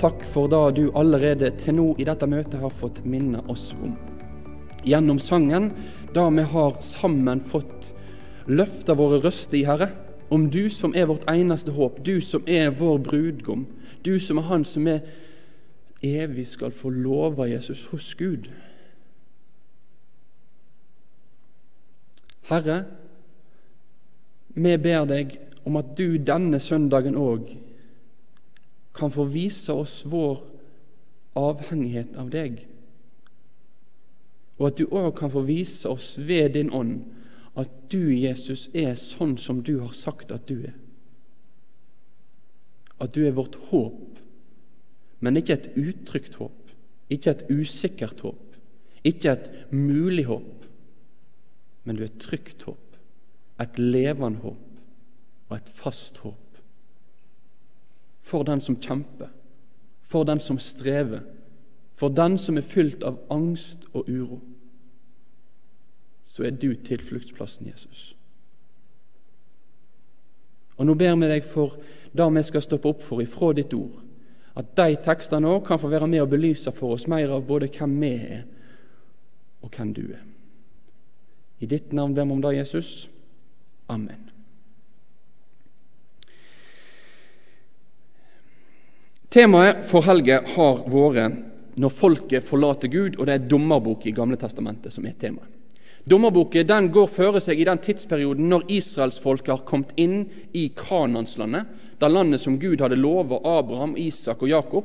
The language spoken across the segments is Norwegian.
Takk for det du allerede til nå i dette møtet har fått minne oss om. Gjennom sangen, da vi har sammen fått løfta våre røster i, Herre, om du som er vårt eneste håp, du som er vår brudgom, du som er Han som er evig skal få love Jesus hos Gud. Herre, vi ber deg om at du denne søndagen òg kan få vise oss vår avhengighet av deg. Og at du òg kan få vise oss ved din ånd at du, Jesus, er sånn som du har sagt at du er. At du er vårt håp, men ikke et utrygt håp, ikke et usikkert håp, ikke et mulig håp, men du er et trygt håp, et levende håp og et fast håp for den som kjemper, for den som strever, for den som er fylt av angst og uro. Så er du tilfluktsplassen, Jesus. Og Nå ber vi deg for det vi skal stoppe opp for ifra ditt ord, at de tekstene òg kan få være med og belyse for oss mer av både hvem vi er, og hvem du er. I ditt navn ber vi om det, Jesus. Amen. Temaet for helga har vært 'Når folket forlater Gud', og det er dommerbok i Gamle testamentet som er temaet. Dommerboken den går føre seg i den tidsperioden når israelsfolket har kommet inn i Kananslandet, det landet som Gud hadde lovet Abraham, Isak og Jakob,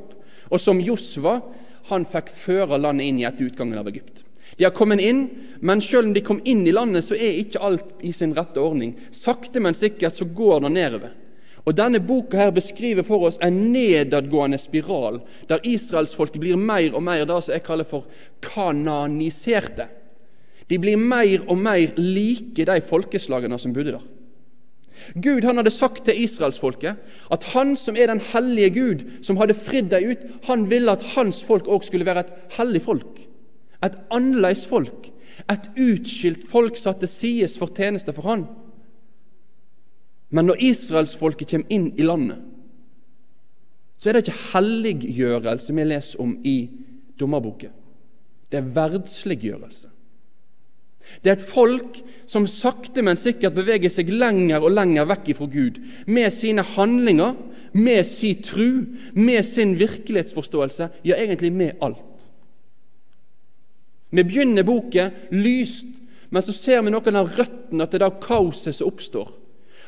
og som Josva han fikk føre landet inn i etter utgangen av Egypt. De har kommet inn, men selv om de kom inn i landet, så er ikke alt i sin rette ordning. Sakte, men sikkert så går det nedover. Og Denne boka her beskriver for oss en nedadgående spiral, der israelsfolket blir mer og mer det som jeg kaller for kananiserte. De blir mer og mer like de folkeslagene som bodde der. Gud han hadde sagt til israelsfolket at han som er den hellige Gud, som hadde fridd dem ut, han ville at hans folk òg skulle være et hellig folk. Et annerledes folk. Et utskilt folk satt til for tjeneste for han. Men når israelsfolket kommer inn i landet, så er det ikke helliggjørelse vi leser om i dommerboken. Det er verdsliggjørelse. Det er et folk som sakte, men sikkert beveger seg lenger og lenger vekk ifra Gud, med sine handlinger, med sin tru, med sin virkelighetsforståelse, ja, egentlig med alt. Vi begynner boken lyst, men så ser vi noen av røttene til det kaoset som oppstår.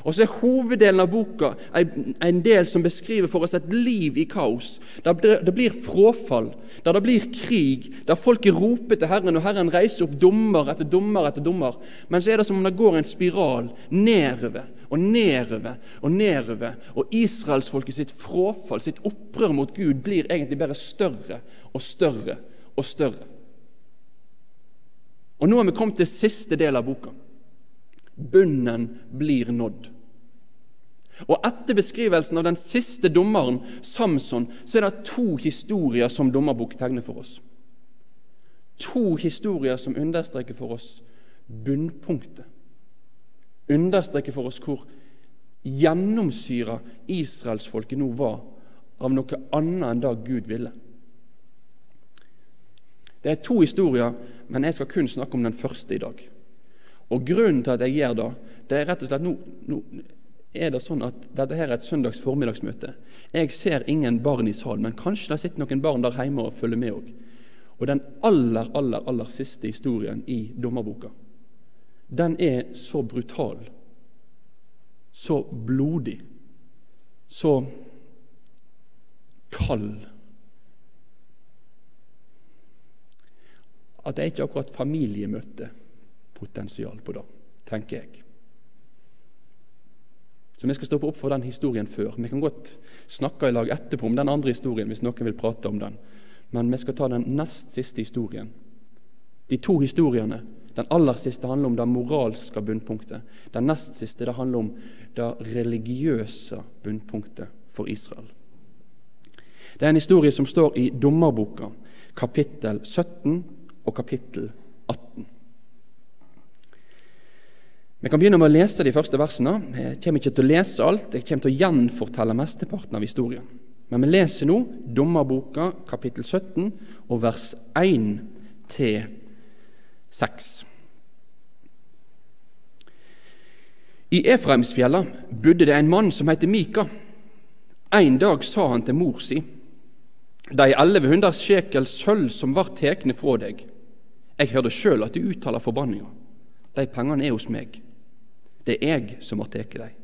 Og så er hoveddelen av boka en del som beskriver for oss et liv i kaos. der Det blir frafall, der det blir krig, der folket roper til Herren, og Herren reiser opp dommer etter dommer etter dommer. Men så er det som om det går en spiral nedover og nedover og nedover. Og israelsfolket sitt frafall, sitt opprør mot Gud, blir egentlig bare større og større og større. Og nå er vi kommet til siste del av boka. Bunnen blir nådd. Og Etter beskrivelsen av den siste dommeren, Samson, så er det to historier som dommerbok tegner for oss. To historier som understreker for oss bunnpunktet. Understreker for oss hvor gjennomsyra israelsfolket nå var av noe annet enn det Gud ville. Det er to historier, men jeg skal kun snakke om den første i dag. Og Grunnen til at jeg gjør det, det er rett og slett nå, nå er det sånn at dette her er et søndags formiddagsmøte. Jeg ser ingen barn i salen, men kanskje det sitter noen barn der hjemme og følger med òg. Og den aller, aller, aller siste historien i dommerboka, den er så brutal, så blodig, så kald at det er ikke akkurat familiemøtepotensial på det, tenker jeg. Så vi skal stoppe opp for den historien før. Vi kan godt snakke i lag etterpå om den andre historien hvis noen vil prate om den. Men vi skal ta den nest siste historien. De to historiene. Den aller siste handler om det moralske bunnpunktet. Den nest siste det handler om det religiøse bunnpunktet for Israel. Det er en historie som står i Dommerboka, kapittel 17 og kapittel 18. Vi kan begynne med å lese de første versene. Jeg kommer ikke til å lese alt, jeg kommer til å gjenfortelle mesteparten av historien. Men vi leser nå Dommerboka kapittel 17 og vers 1 til 6. I Efraimsfjella bodde det en mann som het Mika. En dag sa han til mor si:" De 1100 sjekel sølv som var tekne fra deg, jeg hørte sjøl at du uttaler forbanninga. De pengene er hos meg. Det er jeg som har tatt deg.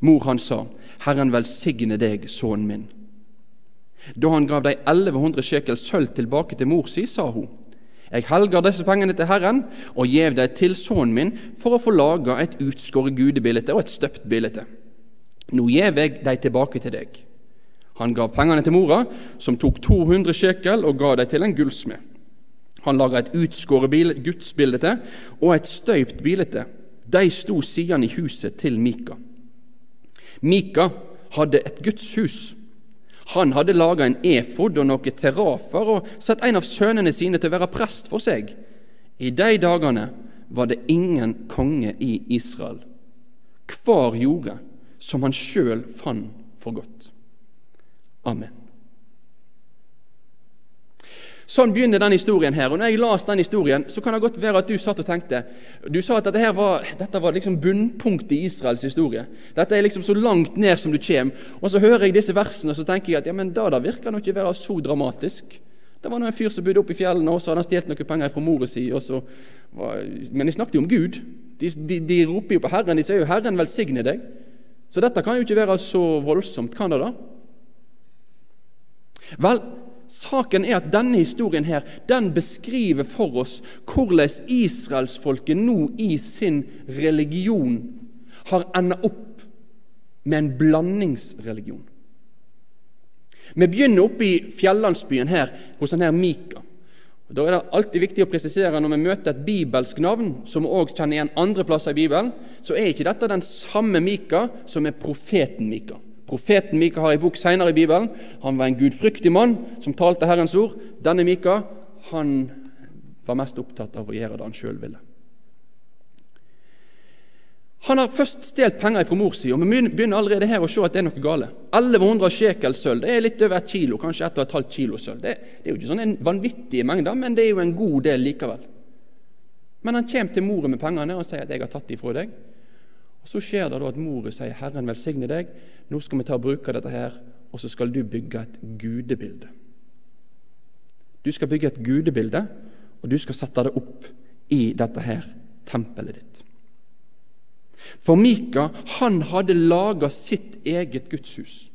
Mor hans sa, Herren velsigne deg, sønnen min. Da han gav de 1100 sjekel sølv tilbake til mor si, sa hun, Jeg helger disse pengene til Herren og gjev dem til sønnen min for å få laga et utskåret gudebilde og et støpt bilde. Nå gjev jeg dem tilbake til deg. Han gav pengene til mora, som tok 200 sjekel og ga dem til en gullsmed. Han laga et utskåret gudsbilde og et støypt bilde. De sto sidene i huset til Mika. Mika hadde et gudshus. Han hadde laga en efod og noen terrafer og satt en av sønnene sine til å være prest for seg. I de dagene var det ingen konge i Israel. Hver gjorde som han sjøl fant for godt. Amen. Sånn begynner denne historien her. og når jeg las den historien, så kan det godt være at du satt og tenkte Du sa at dette, var, dette var liksom bunnpunktet i Israels historie. Dette er liksom så langt ned som du kommer. Og så hører jeg disse versene og så tenker jeg at ja, men da, da virker det ikke være så dramatisk. Det var en fyr som bodde oppe i fjellene, og så hadde han stjålet noen penger fra mora si. Men de snakket jo om Gud. De, de, de, roper jo på Herren. De sier jo 'Herren velsigne deg'. Så dette kan jo ikke være så voldsomt, kan det da? Vel, saken er at denne historien her, den beskriver for oss hvordan israelsfolket nå i sin religion har enda opp med en blandingsreligion. Vi begynner oppe i fjellandsbyen her hos denne Mika. Da er det alltid viktig å presisere når vi møter et bibelsk navn, som vi også kjenner igjen andre plasser i Bibelen, så er ikke dette den samme Mika som er profeten Mika. Profeten Mika har en bok senere i Bibelen. Han var en gudfryktig mann som talte Herrens ord. Denne Mika han var mest opptatt av å gjøre det han sjøl ville. Han har først stjålet penger fra mor si, og vi begynner allerede her å se at det er noe gale. 1100 shekel sølv, det er litt over et kilo, kanskje 1,5 kilo sølv. Det, det, er jo ikke sånn en vanvittig mengde, men det er jo en god del likevel. Men han kommer til mora med pengene og sier at 'jeg har tatt dem fra deg'. Og Så skjer det da at mora sier 'Herren velsigne deg', nå skal vi ta og bruke dette her, og så skal du bygge et gudebilde. Du skal bygge et gudebilde, og du skal sette det opp i dette her tempelet ditt. For Mika han hadde laga sitt eget gudshus.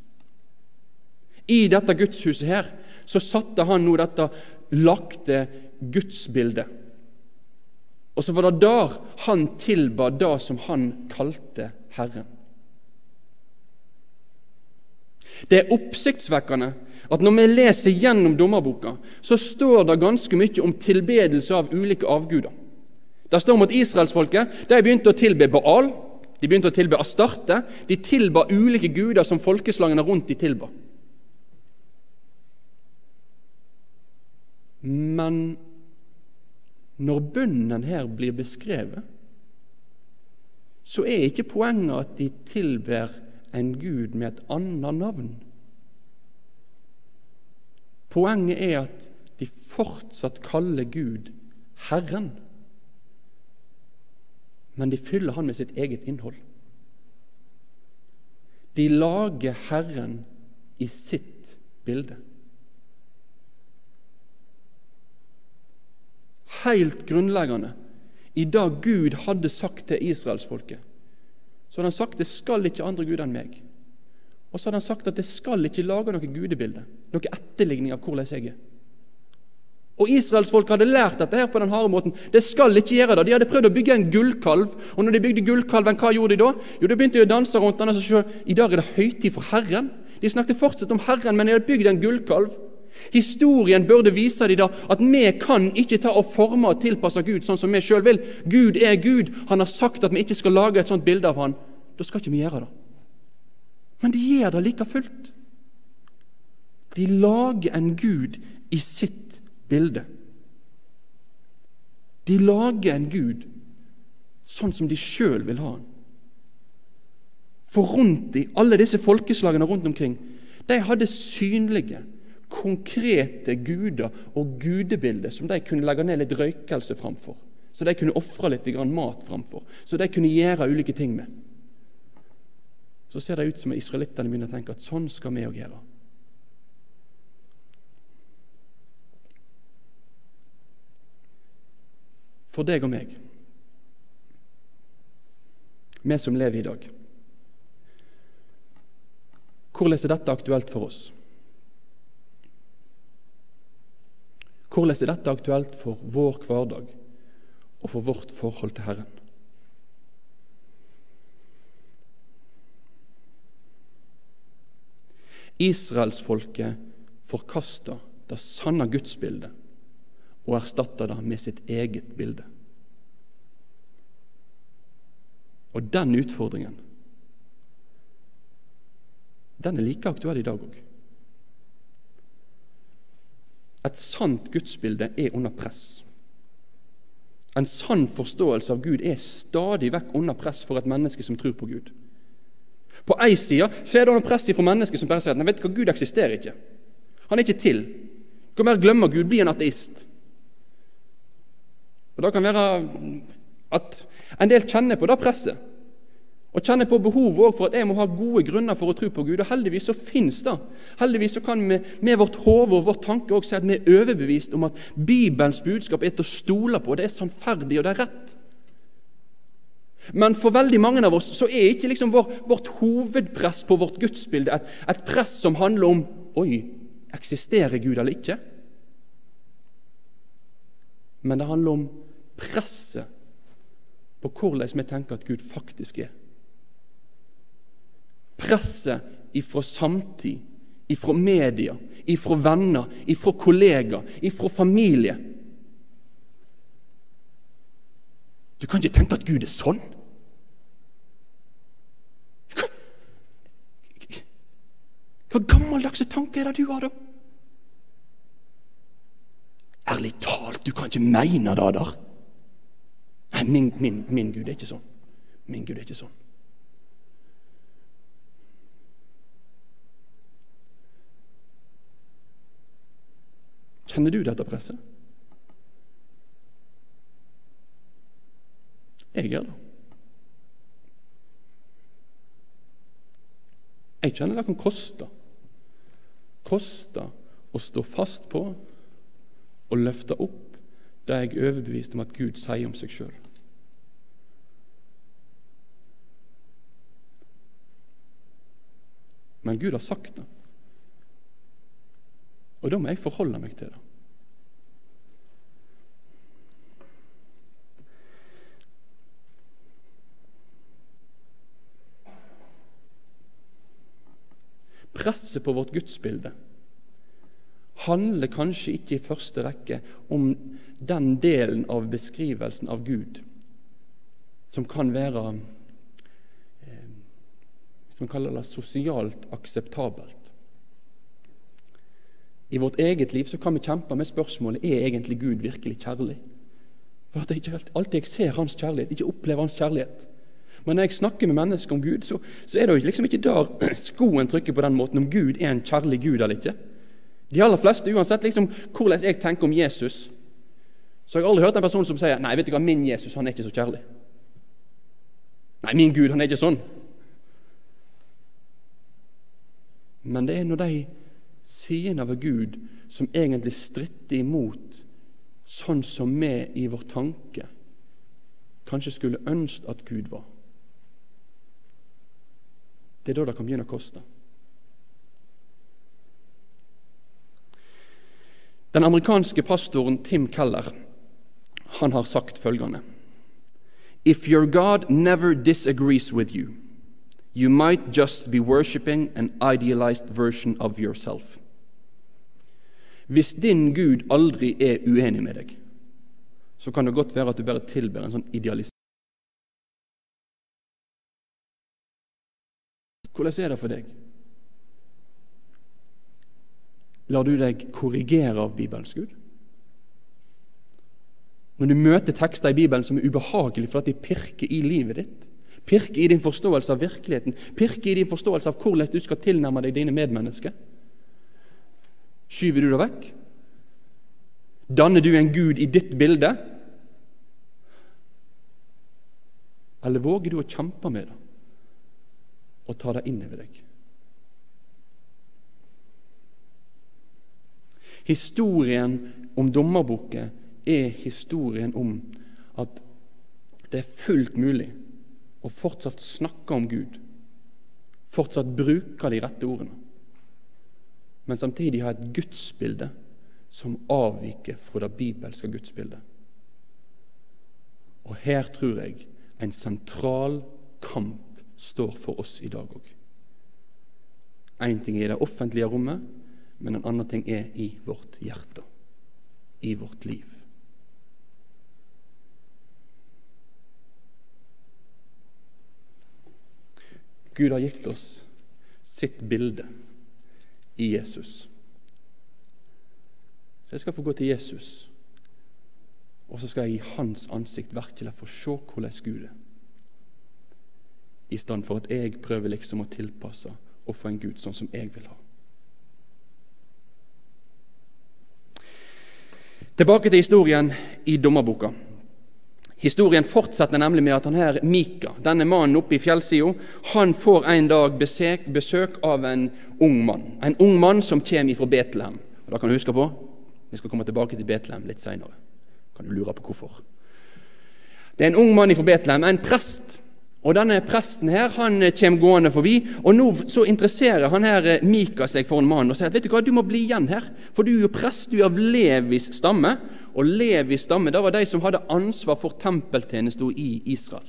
I dette gudshuset her så satte han nå dette lagte gudsbildet og så var det der han tilba det som han kalte Herren. Det er oppsiktsvekkende at når vi leser gjennom dommerboka, så står det ganske mye om tilbedelse av ulike avguder. Det står om at israelsfolket de begynte å tilbe Baal, de begynte å tilbe Astarte. De tilba ulike guder som folkeslagene rundt de tilba. Men når bønnen her blir beskrevet, så er ikke poenget at de tilber en gud med et annet navn. Poenget er at de fortsatt kaller Gud Herren, men de fyller Han med sitt eget innhold. De lager Herren i sitt bilde. Helt grunnleggende i det Gud hadde sagt til israelsfolket. Så hadde han sagt det skal ikke andre guder enn meg. Og så hadde han sagt at det skal ikke lage noe gudebilde, noe etterligning av hvordan jeg er. Og Israelsfolket hadde lært dette her på den harde måten. Det skal ikke gjøre det. De hadde prøvd å bygge en gullkalv, og når de bygde gullkalven, hva gjorde de da? Jo, De begynte å danse rundt den og se I dag er det høytid for Herren. De snakket fortsatt om Herren, men de hadde bygd en gullkalv. Historien burde vise dem da at vi kan ikke ta og forme og tilpasse Gud sånn som vi sjøl vil. Gud er Gud. Han har sagt at vi ikke skal lage et sånt bilde av han. Da skal ikke vi gjøre det. Men de gjør det like fullt. De lager en Gud i sitt bilde. De lager en Gud sånn som de sjøl vil ha han. For rundt de, alle disse folkeslagene rundt omkring, de hadde synlige, konkrete guder og gudebilder som de kunne legge ned litt røykelse framfor. Så de kunne ofre litt mat framfor. Så de kunne gjøre ulike ting med. Så ser det ut som israelittene begynner å tenke at sånn skal vi òg gjøre. For deg og meg, vi som lever i dag. Hvordan er dette aktuelt for oss? Hvordan er dette aktuelt for vår hverdag og for vårt forhold til Herren? Israelsfolket forkasta det sanne gudsbildet og erstatta det med sitt eget bilde. Og den utfordringen den er like aktuell i dag òg. Et sant gudsbilde er under press. En sann forståelse av Gud er stadig vekk under press for et menneske som tror på Gud. På ei side så er det under press fra mennesker som bare sier at nei, vet du hva, Gud eksisterer ikke. Han er ikke til. Du kan bare glemme Gud, bli en ateist. Og Det kan være at en del kjenner på det presset. Og kjenner på behovet for at jeg må ha gode grunner for å tro på Gud. Og heldigvis så finnes det. Heldigvis så kan vi med vårt hode og vår tanke også si at vi er overbevist om at Bibelens budskap er til å stole på. Det er sannferdig, og det er rett. Men for veldig mange av oss så er ikke liksom vår, vårt hovedpress på vårt gudsbilde et, et press som handler om Oi, eksisterer Gud eller ikke? Men det handler om presset på hvordan vi tenker at Gud faktisk er. Presset ifra samtid, ifra media, ifra venner, ifra kollegaer, ifra familie. Du kan ikke tenke at Gud er sånn. Hva, gammeldagse tanker er det du har, da? Ærlig talt, du kan ikke mene det der. Nei, min, min, min Gud er ikke sånn. Min Gud er ikke sånn. Kjenner du dette presset? Jeg gjør det. Jeg kjenner det kan koste. Koste å stå fast på og løfte opp det jeg er overbevist om at Gud sier om seg sjøl. Men Gud har sagt det. Og da må jeg forholde meg til det. Presset på vårt gudsbilde handler kanskje ikke i første rekke om den delen av beskrivelsen av Gud som kan være eh, som kaller det sosialt akseptabelt. I vårt eget liv så kan vi kjempe med spørsmålet er egentlig Gud virkelig kjærlig. For at jeg ikke alltid jeg ser Hans kjærlighet, ikke opplever Hans kjærlighet. Men når jeg snakker med mennesker om Gud, så, så er det jo liksom ikke der skoen trykker på den måten om Gud er en kjærlig Gud eller ikke. De aller fleste, uansett liksom hvordan jeg tenker om Jesus, så har jeg aldri hørt en person som sier nei, vet du hva, min Jesus han er ikke så kjærlig. Nei, min Gud han er ikke sånn. Men det er når de sidene av Gud som egentlig stritter imot sånn som vi i vår tanke kanskje skulle ønske at Gud var. Det er da det kan begynne å koste. Den amerikanske pastoren Tim Keller han har sagt følgende If your God never disagrees with you, You might just be worshipping an idealized version of yourself. Hvis din Gud aldri er uenig med deg, så kan det godt være at du bare tilber en sånn idealisering. Hvordan er det for deg? Lar du deg korrigere av Bibelens Gud? Når du møter tekster i Bibelen som er ubehagelige for at de pirker i livet ditt, pirker i din forståelse av virkeligheten, Pirke i din forståelse av hvordan du skal tilnærme deg dine medmennesker, skyver du det vekk? Danner du en gud i ditt bilde? Eller våger du å kjempe med det og ta det inn over deg? Historien om dommerboken er historien om at det er fullt mulig å fortsatt snakke om Gud, fortsatt bruke de rette ordene, men samtidig ha et gudsbilde som avviker fra det bibelske gudsbildet. Og her tror jeg en sentral kamp står for oss i dag òg. Én ting er i det offentlige rommet, men en annen ting er i vårt hjerte, i vårt liv. Gud har gitt oss sitt bilde i Jesus. Så jeg skal få gå til Jesus, og så skal jeg i hans ansikt virkelig få se hvordan Gud er. I stedet for at jeg prøver liksom å tilpasse og få en Gud sånn som jeg vil ha. Tilbake til historien i dommerboka. Historien fortsetter nemlig med at han her Mika, denne mannen oppe i fjellsida, han får en dag besøk, besøk, av en ung mann. En ung mann som kommer fra Betlehem. Og da kan du huske på Vi skal komme tilbake til Betlehem litt seinere. Kan du lure på hvorfor. Det er en ung mann fra Betlehem, en prest. Og denne Presten her, han kommer gående forbi, og nå så interesserer han her eh, Mika seg for en mann og sier at vet du hva, du må bli igjen her, for du er jo prest, du er av Levis stamme. Og Levis stamme det var de som hadde ansvar for tempeltjenesten i Israel.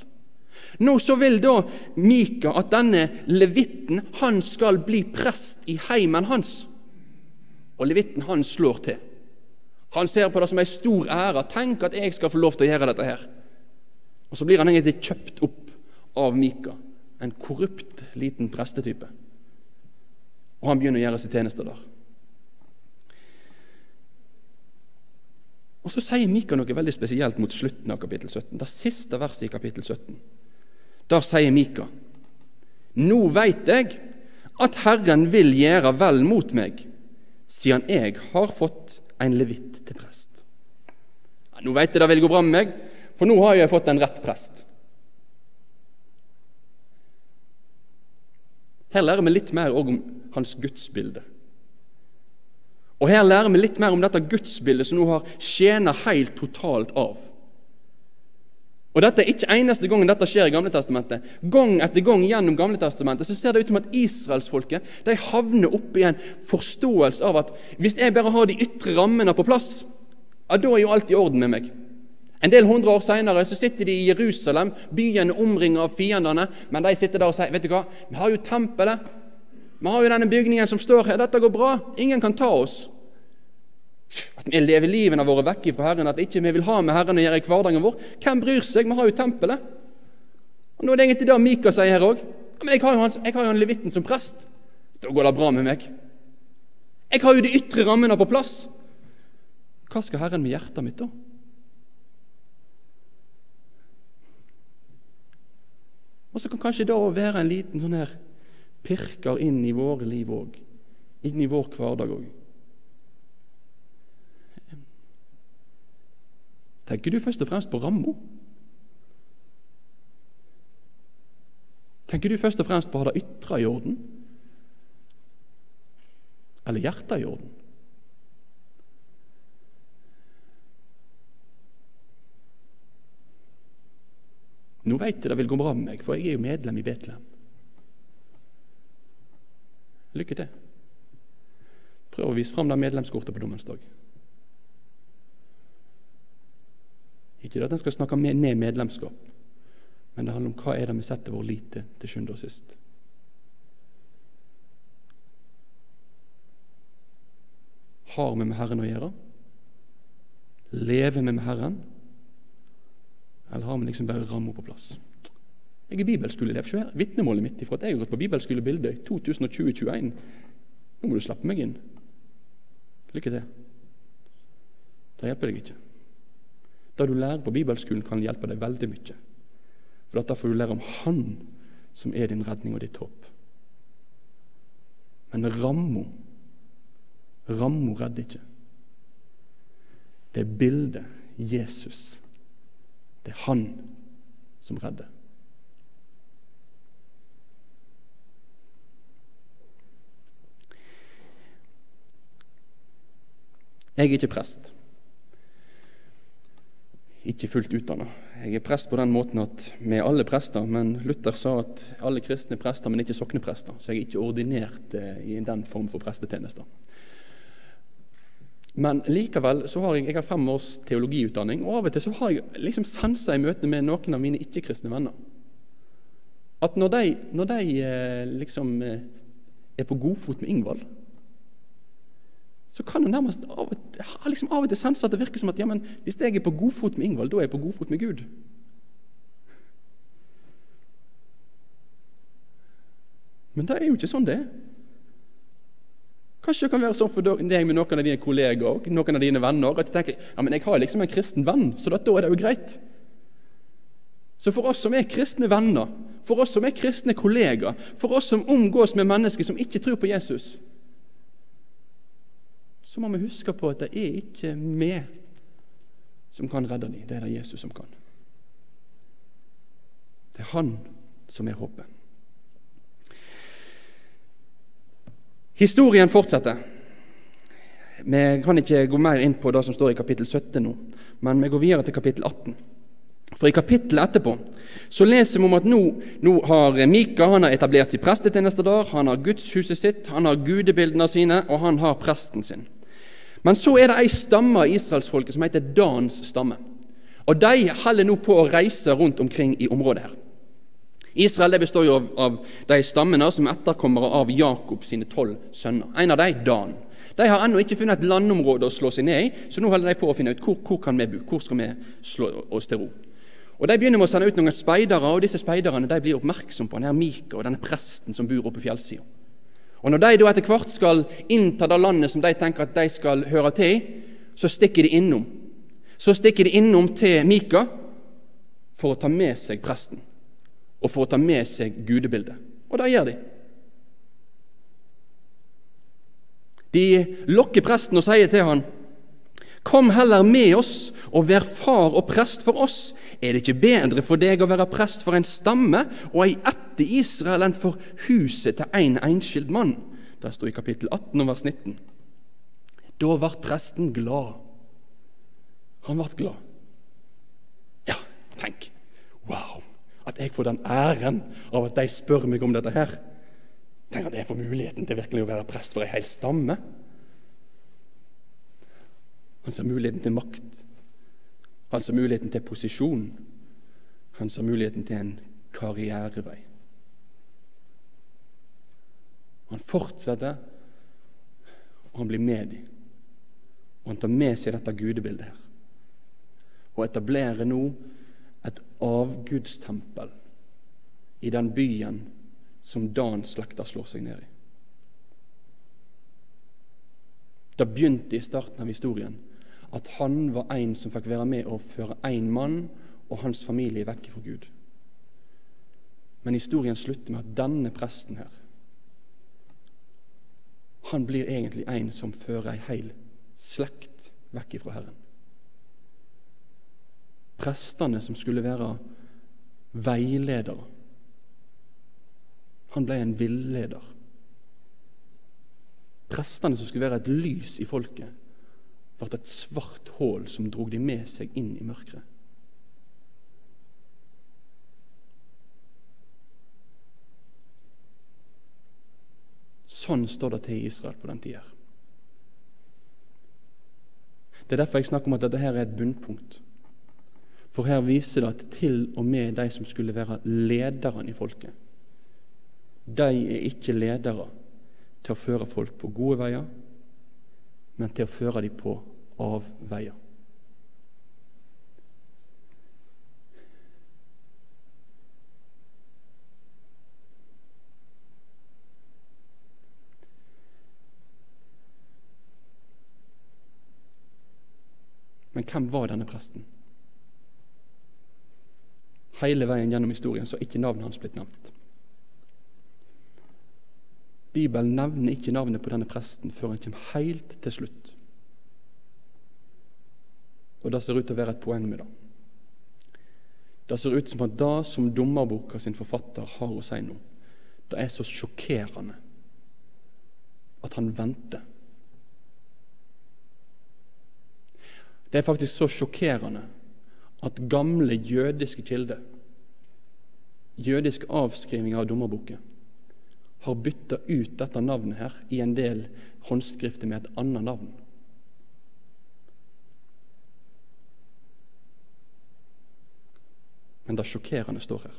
Nå så vil da Mika at denne levitten han skal bli prest i heimen hans. Og levitten han slår til. Han ser på det som ei stor ære. Tenk at jeg skal få lov til å gjøre dette her. Og så blir han egentlig kjøpt opp av Mika, en korrupt liten prestetype. Og han begynner å gjøre sin tjeneste der. Og Så sier Mika noe veldig spesielt mot slutten av kapittel 17. Det siste verset i kapittel 17. Der sier Mika.: Nå veit jeg at Herren vil gjøre vel mot meg, siden jeg har fått en levitt til prest. Ja, nå veit jeg det vil gå bra med meg, for nå har jeg fått en rett prest. Her lærer vi litt mer om hans gudsbilde. Og Her lærer vi litt mer om dette gudsbildet som nå har skjena helt totalt av. Og Dette er ikke eneste gangen dette skjer i Gamle Testamentet. Gang etter gang gjennom Gamle Testamentet så ser det ut som at israelsfolket de havner opp i en forståelse av at hvis jeg bare har de ytre rammene på plass, ja, da er jo alt i orden med meg. En del hundre år seinere sitter de i Jerusalem, byen omringet av fiendene, men de sitter der og sier vet du hva, vi har jo tempelet, vi har jo denne bygningen som står her, dette går bra, ingen kan ta oss. At vi lever livene våre vekk fra Herren, at ikke vi vil ha med Herren å gjøre i hverdagen vår. Hvem bryr seg? Vi har jo tempelet. Og Nå er det egentlig det Mika sier her òg. Men jeg har, jo han, jeg har jo han levitten som prest. Da går det bra med meg. Jeg har jo de ytre rammene på plass. Hva skal Herren med hjertet mitt, da? Og så kan kanskje det være en liten sånn her pirker inn i våre liv òg. Inn i vår hverdag òg. Tenker du først og fremst på ramma? Tenker du først og fremst på å ha det ytre i orden? Eller hjertet i orden? Nå veit jeg det vil gå bra med meg, for jeg er jo medlem i Betlehem. Lykke til. Prøv å vise fram det medlemskortet på dommens dag. Ikke at en skal snakke ned medlemskap, men det handler om hva er det vi setter vår lit til til sjuende og sist. Har vi med Herren å gjøre? Lever vi med Herren? Eller har vi liksom bare ramma på plass? Jeg er bibelskoleelev. Se her, vitnemålet mitt ifra at jeg har gått på bibelskole Bildøy 2020-2021. Nå må du slappe meg inn. Lykke til. Det hjelper deg ikke. Det du lærer på bibelskolen, kan hjelpe deg veldig mye. For da får du lære om Han som er din redning og ditt håp. Men ramma Ramma redder ikke. Det er bildet Jesus. Det er Han som redder. Jeg er ikke prest. Ikke fullt utdanna. Jeg er prest på den måten at vi er alle prester, men Luther sa at alle kristne er prester, men ikke sokneprester. Så jeg er ikke ordinert eh, i den form for prestetjenester. Men likevel så har jeg, jeg har fem års teologiutdanning, og av og til så har jeg liksom sensa i møte med noen av mine ikke-kristne venner. At når de, når de eh, liksom eh, er på godfot med Ingvald så kan det nærmest av, har liksom av og til sense at det virker som at ja, men hvis jeg er på godfot med Ingvald, da er jeg på godfot med Gud. Men det er jo ikke sånn det er. Kanskje det kan være sånn for deg med noen av dine kollegaer noen av dine venner, at du tenker ja, men jeg har liksom en kristen venn, så da er det jo greit. Så for oss som er kristne venner, for oss som er kristne kollegaer, for oss som omgås med mennesker som ikke tror på Jesus, så må vi huske på at det er ikke vi som kan redde dem, det er det Jesus som kan. Det er Han som er håpet. Historien fortsetter. Vi kan ikke gå mer inn på det som står i kapittel 17 nå, men vi går videre til kapittel 18. For I kapittelet etterpå så leser vi om at nå, nå har Mika han har etablert sin prestetjeneste der, han har gudshuset sitt, han har gudebildene sine, og han har presten sin. Men så er det ei stamme av israelsfolket som heter Dans stamme. Og De holder nå på å reise rundt omkring i området her. Israel består jo av, av de stammene som er etterkommere av Jakob sine tolv sønner. En av dem, Dan. De har ennå ikke funnet et landområde å slå seg ned i, så nå holder de på å finne ut hvor, hvor kan vi bo, hvor skal vi slå oss til ro. Og De begynner med å sende ut noen speidere, og disse speiderne de blir oppmerksomme på denne Mika og denne presten som bor oppe på fjellsida. Og Når de da etter hvert skal innta det landet som de tenker at de skal høre til, så stikker de innom. Så stikker de innom til Mika for å ta med seg presten og for å ta med seg gudebildet. Og det gjør de. De lokker presten og sier til han, Kom heller med oss og vær far og prest for oss. Er det ikke bedre for deg å være prest for en stamme og ei etter Israel enn for huset til en enskild mann? Det står i kapittel 18 og vers 19. Da ble presten glad. Han ble glad. Ja, tenk. Wow! At jeg får den æren av at de spør meg om dette her. Tenk at jeg får muligheten til virkelig å være prest for ei hel stamme. Han ser muligheten til makt. Han ser muligheten til posisjon. Han ser muligheten til en karrierevei. Han fortsetter, og han blir med dem. Og han tar med seg dette gudebildet her. Og etablerer nå et avgudstempel i den byen som Dans slekter slår seg ned i. Det begynte i starten av historien at han var en som fikk være med å føre én mann og hans familie vekk fra Gud. Men historien slutter med at denne presten her han blir egentlig en som fører ei heil slekt vekk ifra Herren. Prestene som skulle være veiledere. Han ble en villeder. Prestene som skulle være et lys i folket, ble et svart hull som drog de med seg inn i mørket. Sånn står det til i Israel på den tida. Det er derfor jeg snakker om at dette her er et bunnpunkt. For her viser det at til og med de som skulle være lederne i folket, de er ikke ledere til å føre folk på gode veier, men til å føre dem på avveier. Men hvem var denne presten? Hele veien gjennom historien så er ikke navnet hans blitt nevnt. Bibelen nevner ikke navnet på denne presten før han kommer helt til slutt. Og Det ser ut til å være et poeng med det. Det ser ut som at det som dommerboka sin forfatter har å si nå, det er så sjokkerende at han venter. Det er faktisk så sjokkerende at gamle jødiske kilder, jødisk avskriving av dommerboken, har bytta ut dette navnet her i en del håndskrifter med et annet navn. Men det sjokkerende står her.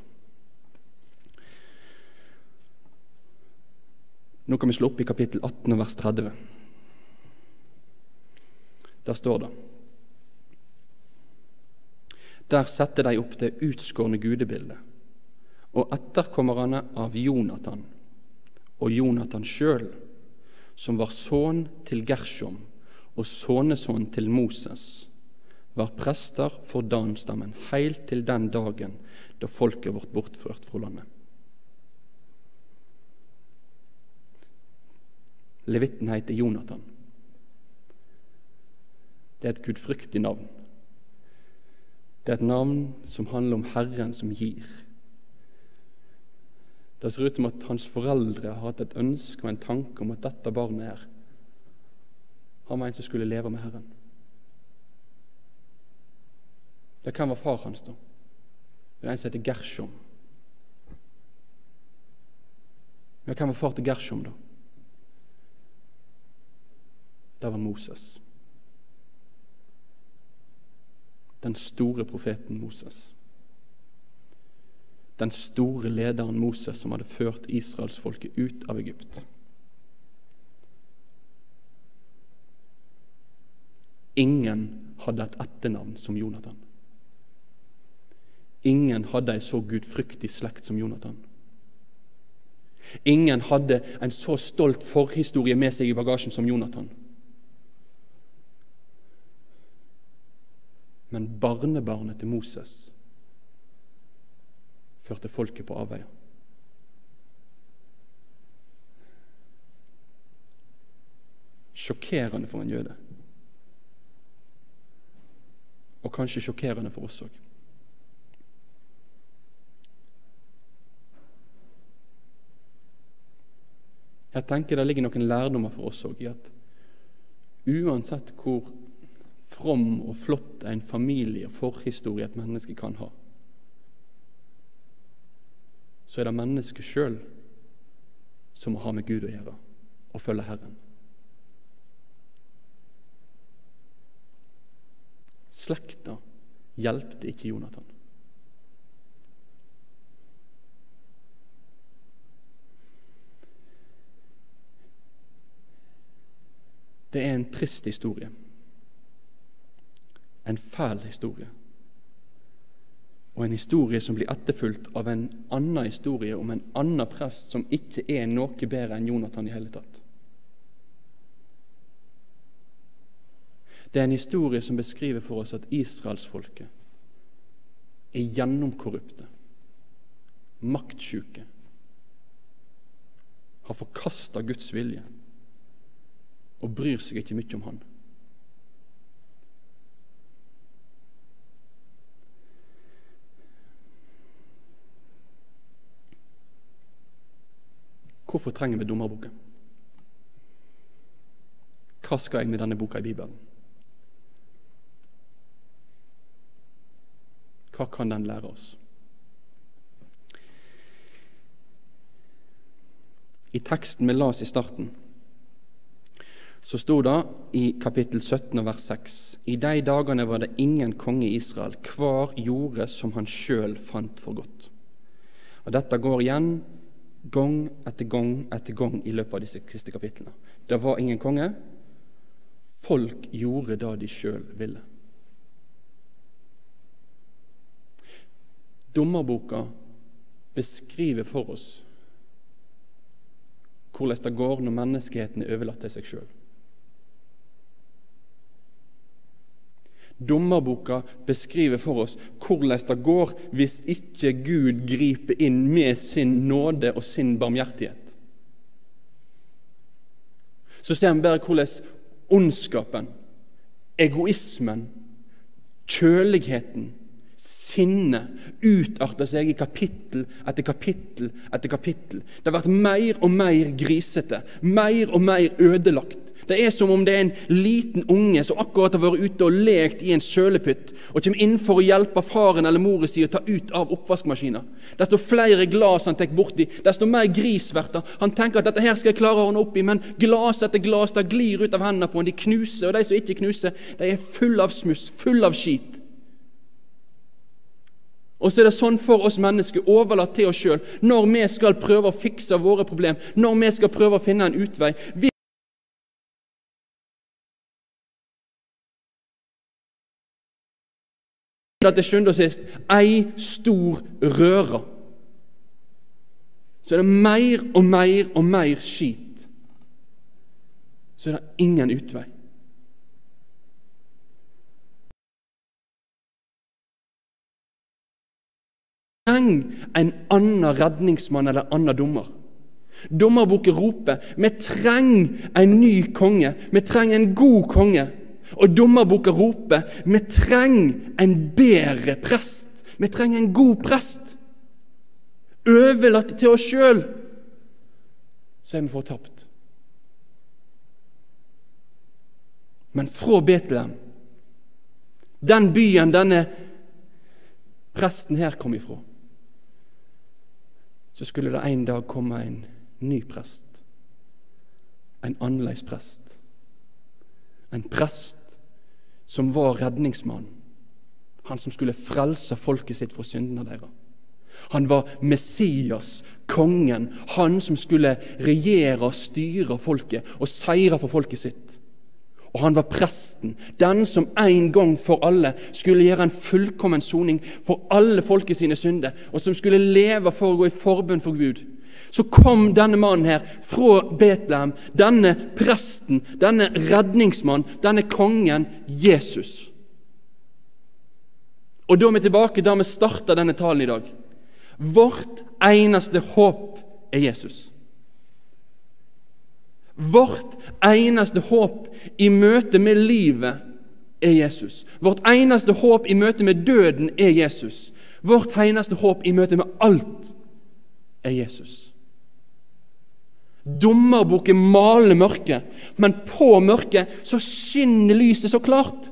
Nå kan vi slå opp i kapittel 18 vers 30. Der står det Der setter de opp det utskårne gudebildet og etterkommerne av Jonathan og Jonathan sjøl, som var sønn til Gershom og sønnesønn til Moses, var prester for Danstammen heilt til den dagen da folket vårt bortført fra landet. Levitten heter Jonathan. Det er et gudfryktig navn. Det er et navn som handler om Herren som gir. Det ser ut som at hans foreldre har hatt et ønske og en tanke om at dette barnet her, han var en som skulle leve med Herren. Det kan være far hans, da? Det er en som heter Gershom. Men hvem var far til Gershom, da? Det var Moses. Den store profeten Moses den store lederen Moses som hadde ført israelsfolket ut av Egypt. Ingen hadde et etternavn som Jonathan. Ingen hadde ei så gudfryktig slekt som Jonathan. Ingen hadde en så stolt forhistorie med seg i bagasjen som Jonathan. Men barnebarnet til Moses førte folket på avveier. Sjokkerende for en jøde. Og kanskje sjokkerende for oss òg. Jeg tenker det ligger noen lærdommer for oss òg i at uansett hvor from og flott en familie og forhistorie et menneske kan ha, så er det mennesket sjøl som må ha med Gud å gjøre og følge Herren. Slekta hjelpte ikke Jonathan. Det er en trist historie. En fæl historie og en historie som blir etterfulgt av en annen historie om en annen prest som ikke er noe bedre enn Jonathan i hele tatt. Det er en historie som beskriver for oss at israelsfolket er gjennomkorrupte, maktsjuke, har forkasta Guds vilje og bryr seg ikke mye om Han. Hvorfor trenger vi dommerboken? Hva skal jeg med denne boka i Bibelen? Hva kan den lære oss? I teksten vi las i starten, så sto det i kapittel 17 vers 6.: I de dagene var det ingen konge i Israel, hver gjorde som han sjøl fant for godt. Og Dette går igjen gang etter gang etter gang i løpet av disse siste kapitlene. Det var ingen konge. folk gjorde det de sjøl ville. Dommerboka beskriver for oss hvordan det går når menneskeheten er overlatt til seg sjøl. Dommerboka beskriver for oss hvordan det går hvis ikke Gud griper inn med sin nåde og sin barmhjertighet. Så ser vi bare hvordan ondskapen, egoismen, kjøligheten, sinnet utarter seg i kapittel etter kapittel etter kapittel. Det har vært mer og mer grisete, mer og mer ødelagt. Det er som om det er en liten unge som akkurat har vært ute og lekt i en sølepytt, og kommer for å hjelpe faren eller mora si å ta ut av oppvaskmaskina. Desto flere glass han tar borti, desto mer gris blir det. Han tenker at dette her skal jeg klare å ordne opp i, men glass etter glass det glir ut av hendene på ham. De knuser, og de som ikke knuser, de er fulle av smuss, fulle av skit. Og så er det sånn for oss mennesker, overlatt til oss sjøl, når vi skal prøve å fikse våre problem, når vi skal prøve å finne en utvei. Vi til sjuende og sist ei stor røre. Så er det mer og mer og mer skit. Så er det ingen utvei. Trenger en annen redningsmann eller annen dommer. Dommerboken roper vi trenger en ny konge. Vi trenger en god konge. Og dommerboka roper vi trenger en bedre prest. Vi trenger en god prest. Overlatt til oss sjøl, så er vi fortapt. Men fra Betlehem, den byen denne presten her kom ifra, så skulle det en dag komme en ny prest. En annerledes prest. En prest som var redningsmann. Han som skulle frelse folket sitt fra syndene deres. Han var Messias, kongen, han som skulle regjere og styre folket og seire for folket sitt. Og han var presten, den som en gang for alle skulle gjøre en fullkommen soning for alle folket sine synder, og som skulle leve for å gå i forbund for Gud så kom denne mannen her fra Betlehem, denne presten, denne redningsmannen, denne kongen, Jesus. Og da er vi tilbake der vi starta denne talen i dag. Vårt eneste håp er Jesus. Vårt eneste håp i møte med livet er Jesus. Vårt eneste håp i møte med døden er Jesus. Vårt eneste håp i møte med alt er Jesus. Dommerboken maler mørket, men på mørket så skinner lyset så klart.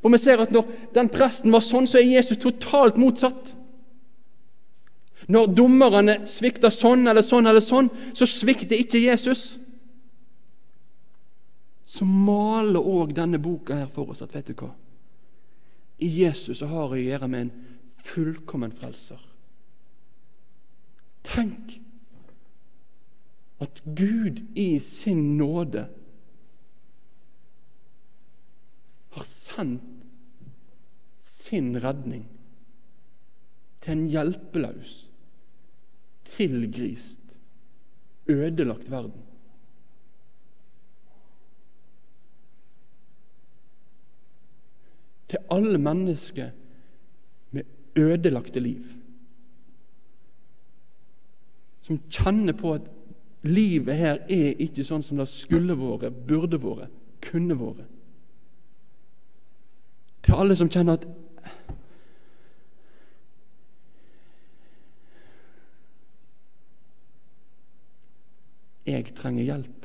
For vi ser at når den presten var sånn, så er Jesus totalt motsatt. Når dommerne svikter sånn eller sånn eller sånn, så svikter ikke Jesus. Så maler òg denne boka her for oss at vet du hva? I Jesus så har jeg å gjøre med en fullkommen frelser. Tenk at Gud i sin nåde har sendt sin redning til en hjelpeløs, tilgrist, ødelagt verden. Til alle mennesker med ødelagte liv. Som kjenner på at Livet her er ikke sånn som det skulle vært, burde vært, kunne vært. Til alle som kjenner at Jeg trenger hjelp.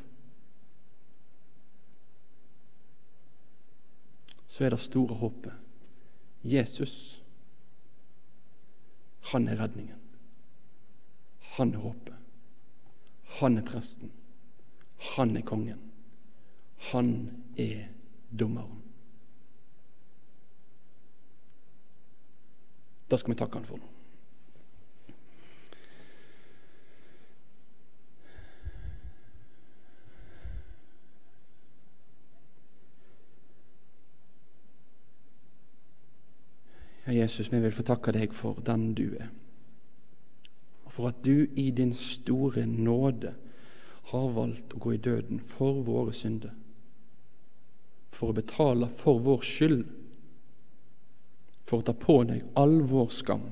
Så er det store håpet. Jesus, han er redningen. Han er håpet. Han er presten. Han er kongen. Han er dommeren. Det skal vi takke han for nå. Jesus, vi vil få takke deg for den du er, og for at du i din store nåde har valgt å gå i døden for våre synder, for å betale for vår skyld, for å ta på deg all vår skam.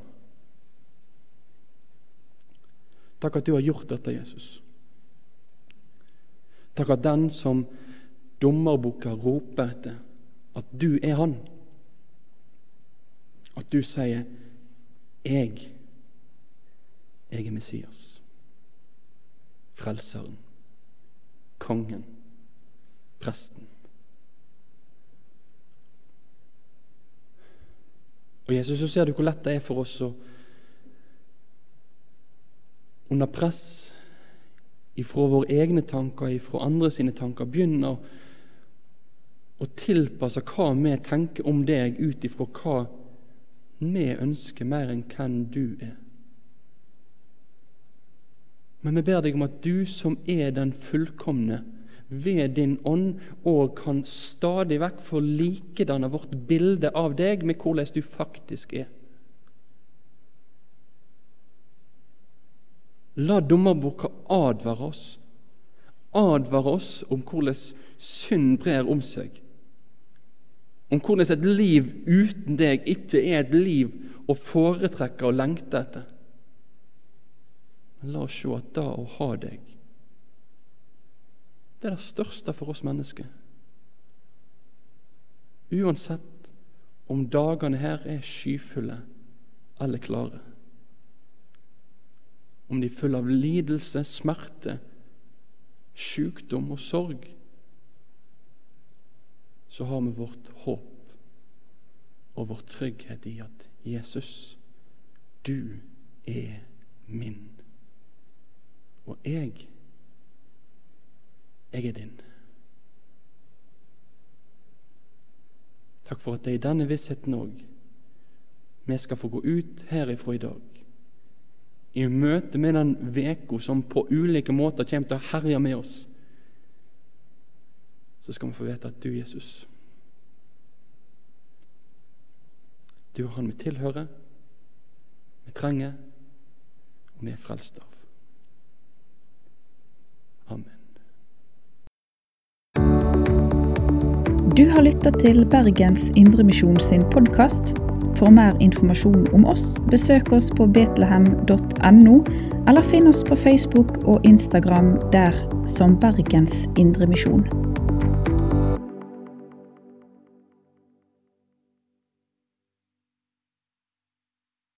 Takk at du har gjort dette, Jesus. Takk at den som dommerboka roper etter, at du er han. At du sier 'Jeg, jeg er Messias', Frelseren, Kongen, Presten. Og Jesus, så ser du hvor lett det er for oss å under press ifra våre egne tanker, ifra andre sine tanker, begynne å, tilpasse hva vi tenker om deg, ut ifra hva vi ønsker mer enn hvem du er. Men vi ber deg om at du som er den fullkomne, ved din ånd og kan stadig vekk få likedanne vårt bilde av deg med hvordan du faktisk er. La dommerboka advare oss, advare oss om hvordan synd brer om seg, om hvordan et liv uten deg ikke er et liv å foretrekke og lengte etter. Men la oss se at det å ha deg det er det største for oss mennesker. Uansett om dagene her er skyfulle eller klare. Om de er fulle av lidelse, smerte, sykdom og sorg, så har vi vårt håp og vår trygghet i at Jesus, du er min, og jeg jeg er din. Takk for at det er i denne vissheten òg vi skal få gå ut herifra i dag. I møte med den veka som på ulike måter kommer til å herje med oss, så skal vi få vite at du, Jesus Du er Han vi tilhører, vi trenger, og vi er frelst av. Amen. Du har lytta til Bergens Indremisjon sin podkast. For mer informasjon om oss, besøk oss på betlehem.no, eller finn oss på Facebook og Instagram der som Bergens Indremisjon.